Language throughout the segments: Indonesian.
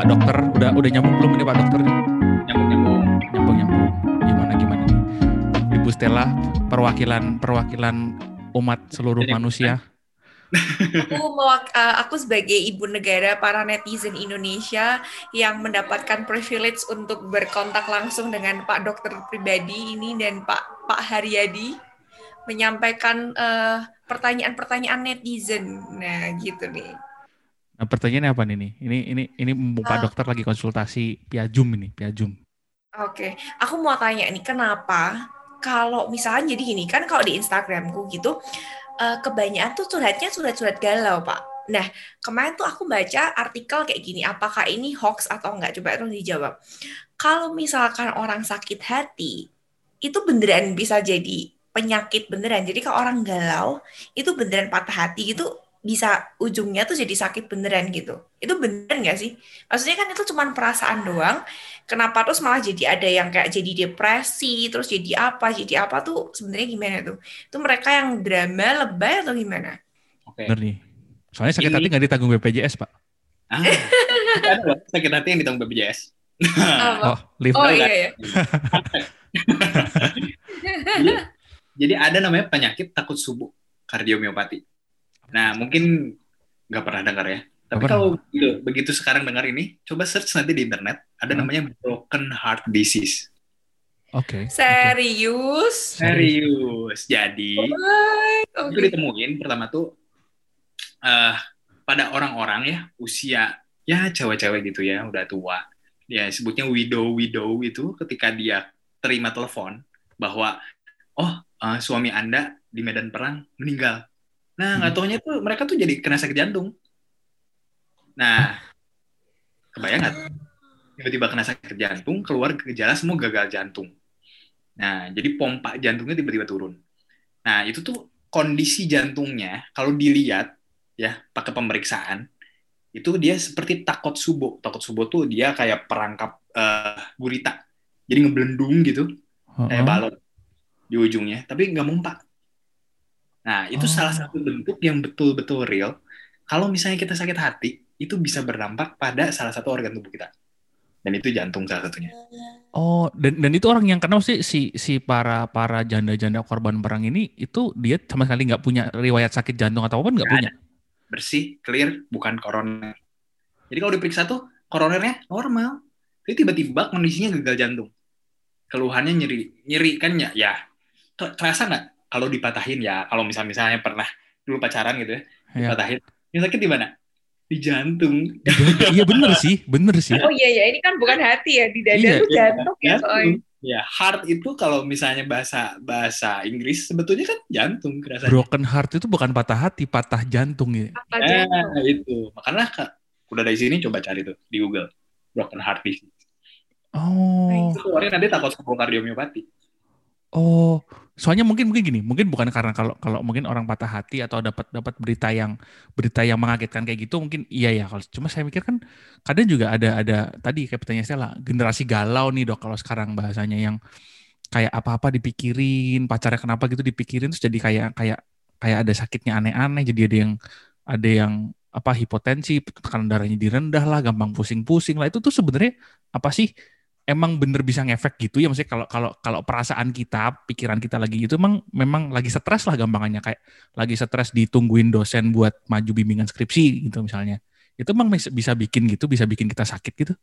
Pak Dokter. Udah udah nyambung belum ini Pak Dokter? Nyambung nyambung. Nyambung nyambung. Gimana gimana nih? Ibu Stella perwakilan perwakilan umat seluruh Jadi, manusia. Aku mewak- uh, aku sebagai ibu negara para netizen Indonesia yang mendapatkan privilege untuk berkontak langsung dengan Pak Dokter pribadi ini dan Pak Pak Haryadi menyampaikan uh, pertanyaan-pertanyaan netizen. Nah, gitu nih. Nah, pertanyaannya apa nih? Ini ini ini mumpung Pak Ah. Dokter lagi konsultasi via Zoom ini, via Zoom. Oke, aku mau tanya nih, kenapa kalau misalnya jadi gini kan kalau di Instagramku gitu, eh, kebanyakan tuh curhatnya surat-surat galau, Pak. Nah, kemarin tuh aku baca artikel kayak gini, apakah ini hoax atau enggak? Coba itu dijawab. Kalau misalkan orang sakit hati, itu beneran bisa jadi penyakit beneran. Jadi kalau orang galau, itu beneran patah hati gitu, bisa ujungnya tuh jadi sakit beneran gitu. Itu beneran nggak sih? Maksudnya kan itu cuma perasaan doang, kenapa terus malah jadi ada yang kayak jadi depresi, terus jadi apa, jadi apa tuh sebenarnya gimana tuh? Itu mereka yang drama lebay atau gimana? Oke. Bener nih. Soalnya sakit Ini- hati nggak ditanggung BPJS, Pak. Ah, ada loh sakit hati yang ditanggung BPJS. Oh, lift. Oh iya kan? ya. jadi, jadi ada namanya penyakit takut subuh kardiomiopati. Nah mungkin nggak pernah dengar ya. Tapi kalau begitu, begitu sekarang dengar ini, coba search nanti di internet. Ada Hmm. namanya broken heart disease. Oke. oke. Serius? Serius. Jadi What? itu Oke. ditemuin pertama tuh eh pada orang-orang ya usia ya cewek-cewek gitu ya udah tua. Ya sebutnya widow widow itu ketika dia terima telepon bahwa oh eh, suami anda di medan perang meninggal. Nah nggak Hmm. taunya tuh mereka tuh jadi kena sakit jantung. Nah kebayang nggak? Tiba-tiba kena sakit jantung keluar gejala semua gagal jantung. Nah jadi pompa jantungnya tiba-tiba turun. Nah itu tuh kondisi jantungnya kalau dilihat ya pakai pemeriksaan itu dia seperti takot subo. Takot subo tuh dia kayak perangkap eh, gurita. Jadi ngeblendung gitu kayak Heeh. balon di ujungnya, tapi nggak mempak. Nah, itu Oh. salah satu bentuk yang betul-betul real. Kalau misalnya kita sakit hati, itu bisa berdampak pada salah satu organ tubuh kita. Dan itu jantung salah satunya. Oh, dan dan itu orang yang kenal sih si si para para janda-janda korban perang ini itu dia sama sekali nggak punya riwayat sakit jantung atau apa nggak punya. Bersih, clear, bukan koroner. Jadi kalau diperiksa tuh koronernya normal. Tapi tiba-tiba kondisinya gagal jantung. Keluhannya nyeri. Nyeri kan ya, ya ter- terasa nggak kalau dipatahin ya, kalau misalnya misalnya pernah dulu pacaran gitu ya, Ya. dipatahin. Yang sakit di mana? Di jantung. Iya bener sih, bener sih. Oh iya ya, ini kan bukan hati ya, di dada Iya, tuh jantung ya Jantung. soalnya. Ya, heart itu kalau misalnya bahasa bahasa Inggris sebetulnya kan jantung kerasanya. Broken heart itu bukan patah hati, patah jantung ya. Apa Nah, jantung? itu. Makanya Kak, udah dari sini coba cari tuh di Google. Broken heart disease. Oh, Itu keluarnya nanti takut sembuh kardiomiopati. oh. Soalnya mungkin mungkin gini, mungkin bukan karena kalau kalau mungkin orang patah hati atau dapat dapat berita yang berita yang mengagetkan kayak gitu mungkin iya ya. Kalau cuma saya mikir kan kadang juga ada ada tadi kayak pertanyaan Stella generasi galau nih dok kalau sekarang bahasanya yang kayak apa-apa dipikirin pacarnya kenapa gitu dipikirin terus jadi kayak kayak kayak ada sakitnya aneh-aneh jadi ada yang ada yang apa hipotensi tekanan darahnya direndah lah gampang pusing-pusing lah. Itu tuh sebenarnya apa sih emang bener bisa ngefek gitu ya maksudnya kalau kalau kalau perasaan kita pikiran kita lagi itu emang memang lagi stres lah gampangannya kayak lagi stres ditungguin dosen buat maju bimbingan skripsi gitu misalnya itu emang bisa- bikin gitu bisa bikin kita sakit gitu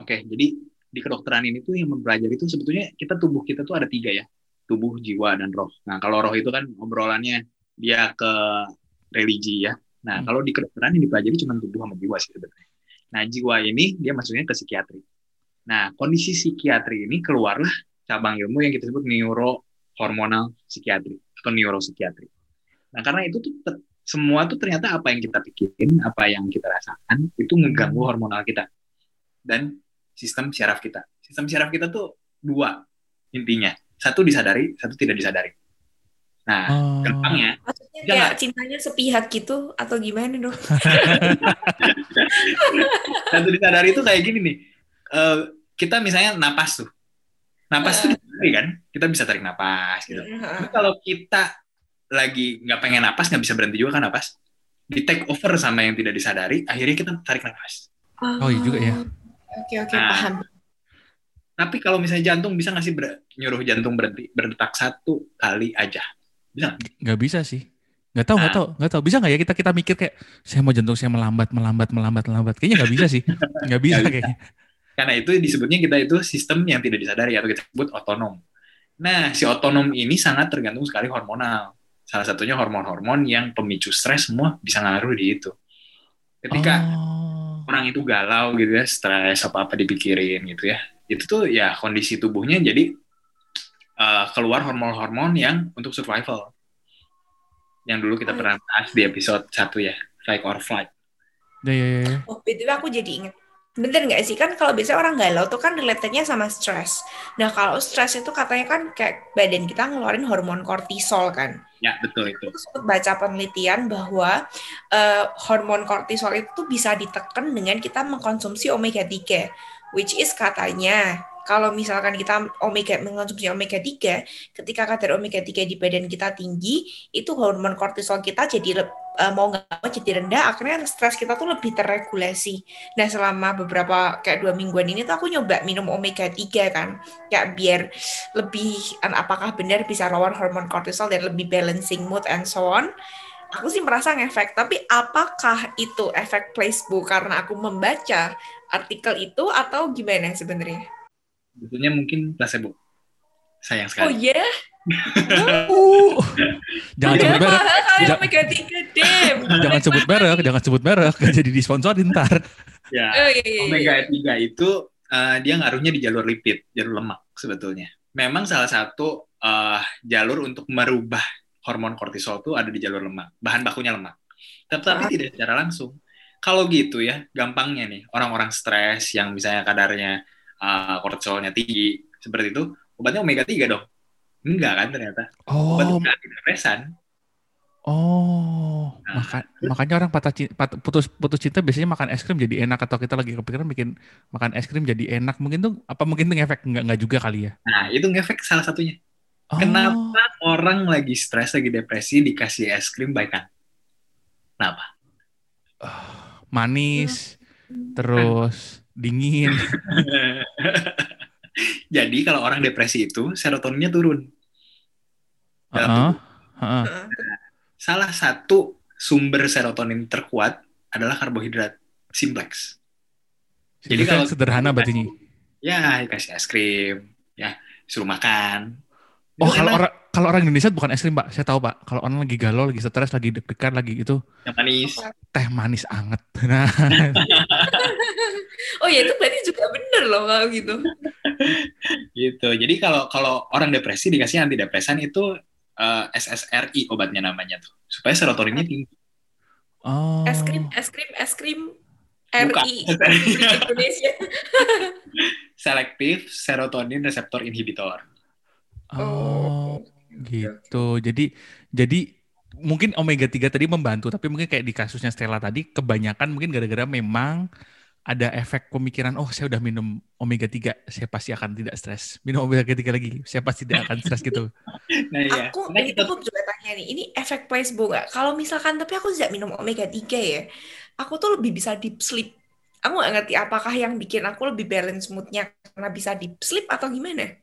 Oke, jadi di kedokteran ini tuh yang mempelajari itu sebetulnya kita tubuh kita tuh ada tiga ya. Tubuh, jiwa, dan roh. Nah, kalau roh itu kan obrolannya dia ke religi ya. Nah, Hmm. kalau di kedokteran yang dipelajari cuma tubuh sama jiwa sih sebetulnya. Nah, jiwa ini dia masuknya ke psikiatri. Nah, kondisi psikiatri ini keluarlah cabang ilmu yang kita sebut neurohormonal psikiatri atau neuropsikiatri. Nah, karena itu tuh ter- semua tuh ternyata apa yang kita pikirin, apa yang kita rasakan itu ngeganggu hormonal kita dan sistem syaraf kita. Sistem syaraf kita tuh dua intinya. Satu disadari, satu tidak disadari. Nah, Oh. gampangnya Maksudnya Jangan. kayak cintanya sepihak gitu atau gimana dong? satu disadari itu kayak gini nih. Eh, kita misalnya napas tuh. Napas tuh disadari kan? Kita bisa tarik napas gitu. Tapi kalau kita lagi nggak pengen napas, nggak bisa berhenti juga kan napas. Di take over sama yang tidak disadari, akhirnya kita tarik napas. Oh, iya juga ya. Oke oke Nah, paham. Tapi kalau misalnya jantung bisa nggak sih ber- nyuruh jantung berhenti berdetak satu kali aja? Bisa nggak? Nggak bisa sih. Nggak tahu, nggak Nah. tahu, nggak tahu. Bisa nggak ya kita kita mikir kayak saya mau jantung saya melambat, melambat, melambat, melambat. Kayaknya nggak bisa sih. Nggak bisa Nggak bisa. kayaknya. Karena itu disebutnya kita itu sistem yang tidak disadari atau kita sebut otonom. Nah, si otonom ini sangat tergantung sekali hormonal. Salah satunya hormon-hormon yang pemicu stres semua bisa ngaruh di itu. Ketika Oh. orang itu galau gitu ya, stres apa-apa dipikirin gitu ya. Itu tuh ya kondisi tubuhnya jadi eh, keluar hormon-hormon yang untuk survival. Yang dulu kita Oh, pernah bahas di episode 1 ya, fight or flight. Ya, ya, ya. Oh, BTW aku jadi inget. Bener nggak sih? Kan kalau biasanya orang galau tuh kan relatednya sama stres. Nah, kalau stres itu katanya kan kayak badan kita ngeluarin hormon kortisol kan. Ya, betul itu. Sempat baca penelitian bahwa eh, hormon kortisol itu bisa ditekan dengan kita mengkonsumsi omega 3. Which is katanya kalau misalkan kita omega mengkonsumsi omega 3, ketika kadar omega 3 di badan kita tinggi, itu hormon kortisol kita jadi eh, mau nggak mau jadi rendah, akhirnya stres kita tuh lebih terregulasi. Nah, selama beberapa kayak dua mingguan ini tuh aku nyoba minum omega 3 kan, kayak biar lebih apakah benar bisa lawan hormon kortisol dan lebih balancing mood and so on. Aku sih merasa ngefek, tapi apakah itu efek placebo karena aku membaca artikel itu atau gimana sebenarnya? Sebetulnya mungkin placebo. Sayang Oh sekali. iya, Uh. Jangan ya sebut merek. mahal kali Ja- omega 3 dem. Jangan sebut merek, jangan sebut merek. Gak jadi disponsorin ntar. Ya, Oh, iya, iya, iya. omega 3 itu eh, dia ngaruhnya di jalur lipid, jalur lemak sebetulnya. Memang salah satu eh, jalur untuk merubah hormon kortisol itu ada di jalur lemak, bahan bakunya lemak. Tetapi Ah. tidak secara langsung. Kalau gitu ya, gampangnya nih, orang-orang stres yang misalnya kadarnya eh, kortisolnya tinggi, seperti itu, obatnya omega 3 dong. Enggak kan ternyata. Obat Oh, antidepresan. oh, Nah. maka, makanya orang patah ci- pat- putus putus cinta biasanya makan es krim jadi enak atau kita lagi kepikiran bikin makan es krim jadi enak mungkin tuh apa mungkin tuh ngefek nggak nggak juga kali ya? Nah, itu ngefek salah satunya. Oh, Kenapa orang lagi stres, lagi depresi, dikasih es krim baikan? Kenapa? manis, terus dingin. Jadi kalau orang depresi itu serotoninnya turun. Dalam Heeh, tubuh. heeh. Heeh. Salah satu sumber serotonin terkuat adalah karbohidrat, simplex. Jadi Jadi kalau- sederhana berarti. Ya, dikasih es krim, ya, suruh makan. Oh, kalau orang kalau orang Indonesia bukan es krim, Pak. Saya tahu, Pak. Kalau orang lagi galau, lagi stres, lagi deg-degan, lagi itu yang manis. teh manis anget. Nah, Oh ya itu berarti juga bener loh kalau gitu. Gitu. Jadi kalau kalau orang depresi dikasih antidepresan itu eh, SSRI obatnya namanya tuh, supaya serotoninnya tinggi. oh. Es krim, es krim, es krim. RI Indonesia. Selective serotonin receptor inhibitor. Oh, gitu. Jadi jadi mungkin omega 3 tadi membantu, tapi mungkin kayak di kasusnya Stella tadi kebanyakan mungkin gara-gara memang ada efek pemikiran, oh saya udah minum omega 3, saya pasti akan tidak stres. Minum omega 3 lagi, saya pasti tidak akan stres gitu. Nah, iya. Aku ini kita aku juga tanya nih, ini efek placebo nggak? Kalau misalkan tapi aku tidak minum omega 3 ya, aku tuh lebih bisa deep sleep. Aku nggak ngerti apakah yang bikin aku lebih balance moodnya karena bisa deep sleep atau gimana?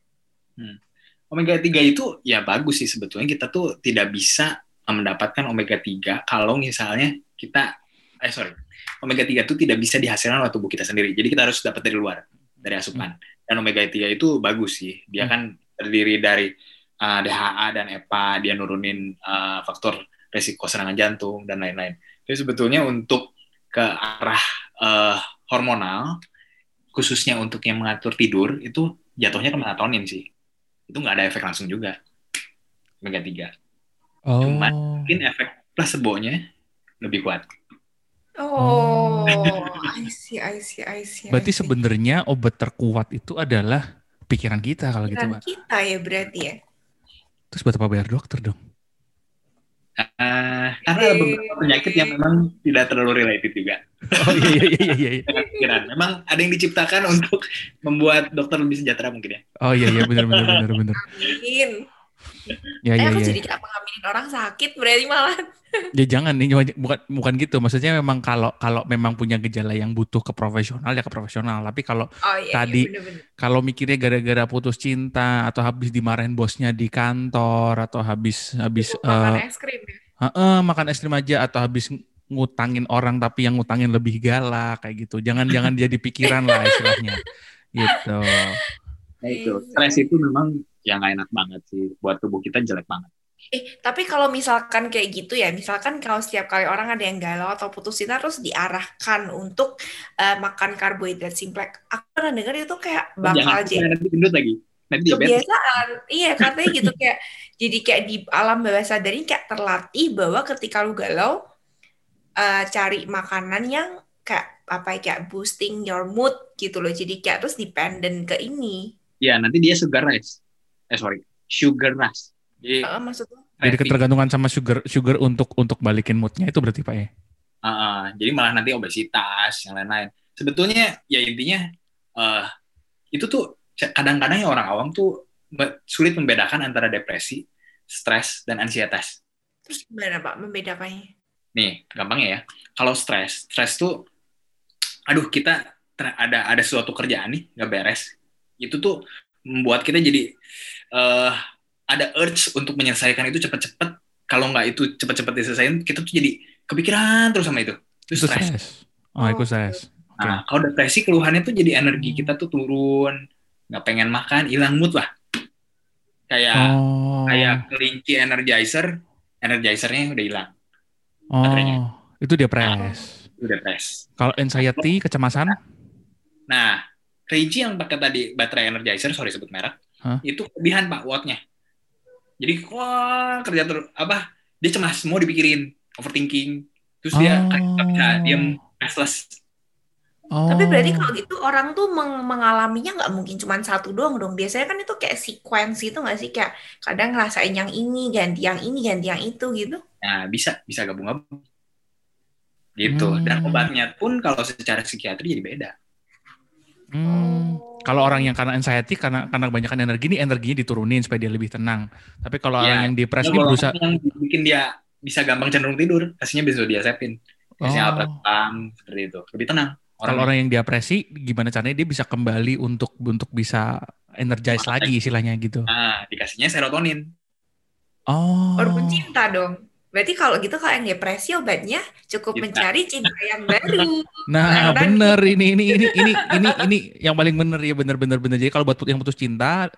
Omega 3 itu ya bagus sih sebetulnya. Kita tuh tidak bisa mendapatkan omega 3 kalau misalnya kita eh sorry omega 3 itu tidak bisa dihasilkan oleh tubuh kita sendiri. Jadi kita harus dapat dari luar dari asupan. Dan omega 3 itu bagus sih. Dia Hmm. kan terdiri dari uh, DHA dan EPA dia nurunin uh, faktor resiko serangan jantung dan lain-lain. Jadi sebetulnya untuk ke arah uh, hormonal khususnya untuk yang mengatur tidur itu jatuhnya ke melatonin sih itu nggak ada efek langsung juga omega 3 Oh. Cuman mungkin efek placebo-nya lebih kuat Oh, I see, I see, I see. Berarti sebenarnya obat terkuat itu adalah pikiran kita kalau gitu, Pikiran Pak. kita ya berarti ya. Terus buat apa bayar dokter dong? Eh, karena ada beberapa penyakit yang memang tidak terlalu related juga Oh iya iya iya iya. iya. pikiran memang ada yang diciptakan untuk membuat dokter lebih sejahtera mungkin ya Oh iya iya benar benar benar benar. Amin. Ya, Eh, ya, aku ya. jadi kayak mengaminin orang sakit berarti malah. Ya jangan nih, bukan bukan gitu. Maksudnya memang kalau kalau memang punya gejala yang butuh ke profesional ya ke profesional. Tapi kalau Oh iya, Tadi- iya bener-bener. kalau mikirnya gara-gara putus cinta atau habis dimarahin bosnya di kantor atau habis habis Makan eh, es krim ya. Heeh, makan es krim aja atau habis ngutangin orang tapi yang ngutangin lebih galak kayak gitu. Jangan jangan jadi pikiran lah istilahnya. Gitu. Nah itu, Iya. stres itu memang yang gak enak banget sih. Buat tubuh kita jelek banget. Eh, tapi kalau misalkan kayak gitu ya, misalkan kalau setiap kali orang ada yang galau atau putus cinta terus diarahkan untuk eh, makan karbohidrat simplek, aku pernah dengar itu kayak bakal Jangan jadi nanti gendut lagi. Nanti diabetes. kebiasaan. Iya, katanya gitu kayak jadi kayak di alam bawah sadar ini kayak terlatih bahwa ketika lu galau eh, cari makanan yang kayak apa ya kayak boosting your mood gitu loh. Jadi kayak terus dependent ke ini. Ya, nanti dia sugar rush. Eh, sorry. Sugar rush. Jadi, Eh, maksudnya Jadi ketergantungan sama sugar sugar untuk untuk balikin moodnya itu berarti Pak ya. Uh, uh, jadi malah nanti obesitas yang lain-lain. Sebetulnya ya intinya eh itu tuh kadang-kadang ya orang awam tuh sulit membedakan antara depresi, stres dan ansietas. terus gimana Pak membedakannya? Nih, gampangnya ya. Kalau stres, stres tuh aduh kita ter- ada ada suatu kerjaan nih nggak beres. Itu tuh membuat kita jadi eh ada urge untuk menyelesaikan itu cepet-cepet. Kalau nggak itu cepet-cepet diselesaikan, kita tuh jadi kepikiran terus sama itu. Itu Itu stres. Oh, itu stres. Oke. Nah, kalau depresi keluhannya tuh jadi energi kita tuh turun, nggak pengen makan, hilang mood lah. Kayak Oh. kayak kelinci energizer, energizernya udah hilang, Oh, baterainya. itu depres. udah depres. Kalau anxiety, kecemasan, Nah, kelinci yang pakai tadi baterai energizer, sorry sebut merek, Hah? itu kelebihan pak wattnya. Jadi wah kerja terus apa? Dia cemas, mau dipikirin, overthinking, terus dia Oh. kayak nggak bisa diem, restless. oh. Tapi berarti kalau gitu orang tuh meng- mengalaminya nggak mungkin cuma satu doang dong. Biasanya kan itu kayak sequence itu nggak sih? Kayak kadang ngerasain yang ini, ganti yang ini, ganti yang itu gitu. Nah, bisa bisa gabung-gabung. Gitu. Dan Hmm. obatnya pun kalau secara psikiatri jadi beda. Hmm, kalau orang yang karena anxiety karena karena kebanyakan energi ini energinya diturunin supaya dia lebih tenang. Tapi kalau Ya. orang yang depresi ini berusaha yang bikin dia bisa gampang cenderung tidur, kasihnya benzodiazepin. Kasihnya Oh. alprazolam seperti itu. Lebih tenang. kalau orang yang depresi gimana caranya dia bisa kembali untuk untuk bisa energize lagi istilahnya gitu. Nah, dikasihnya serotonin. Oh. Hormon cinta dong. Berarti kalau gitu kalau yang depresi obatnya cukup Cinta. mencari cinta yang baru. Nah, Nah, bener ini ini ini ini ini ini yang paling bener ya bener bener bener. Jadi kalau buat yang putus cinta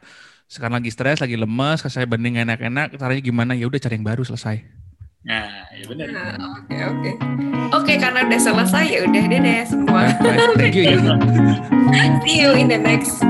sekarang lagi stres, lagi lemes, saya banding enak-enak, caranya gimana? Ya udah cari yang baru selesai. Nah, ya benar. Nah, Oke oke. Oke karena udah selesai ya udah deh deh semua. Baik, Thank you ya. See you in the next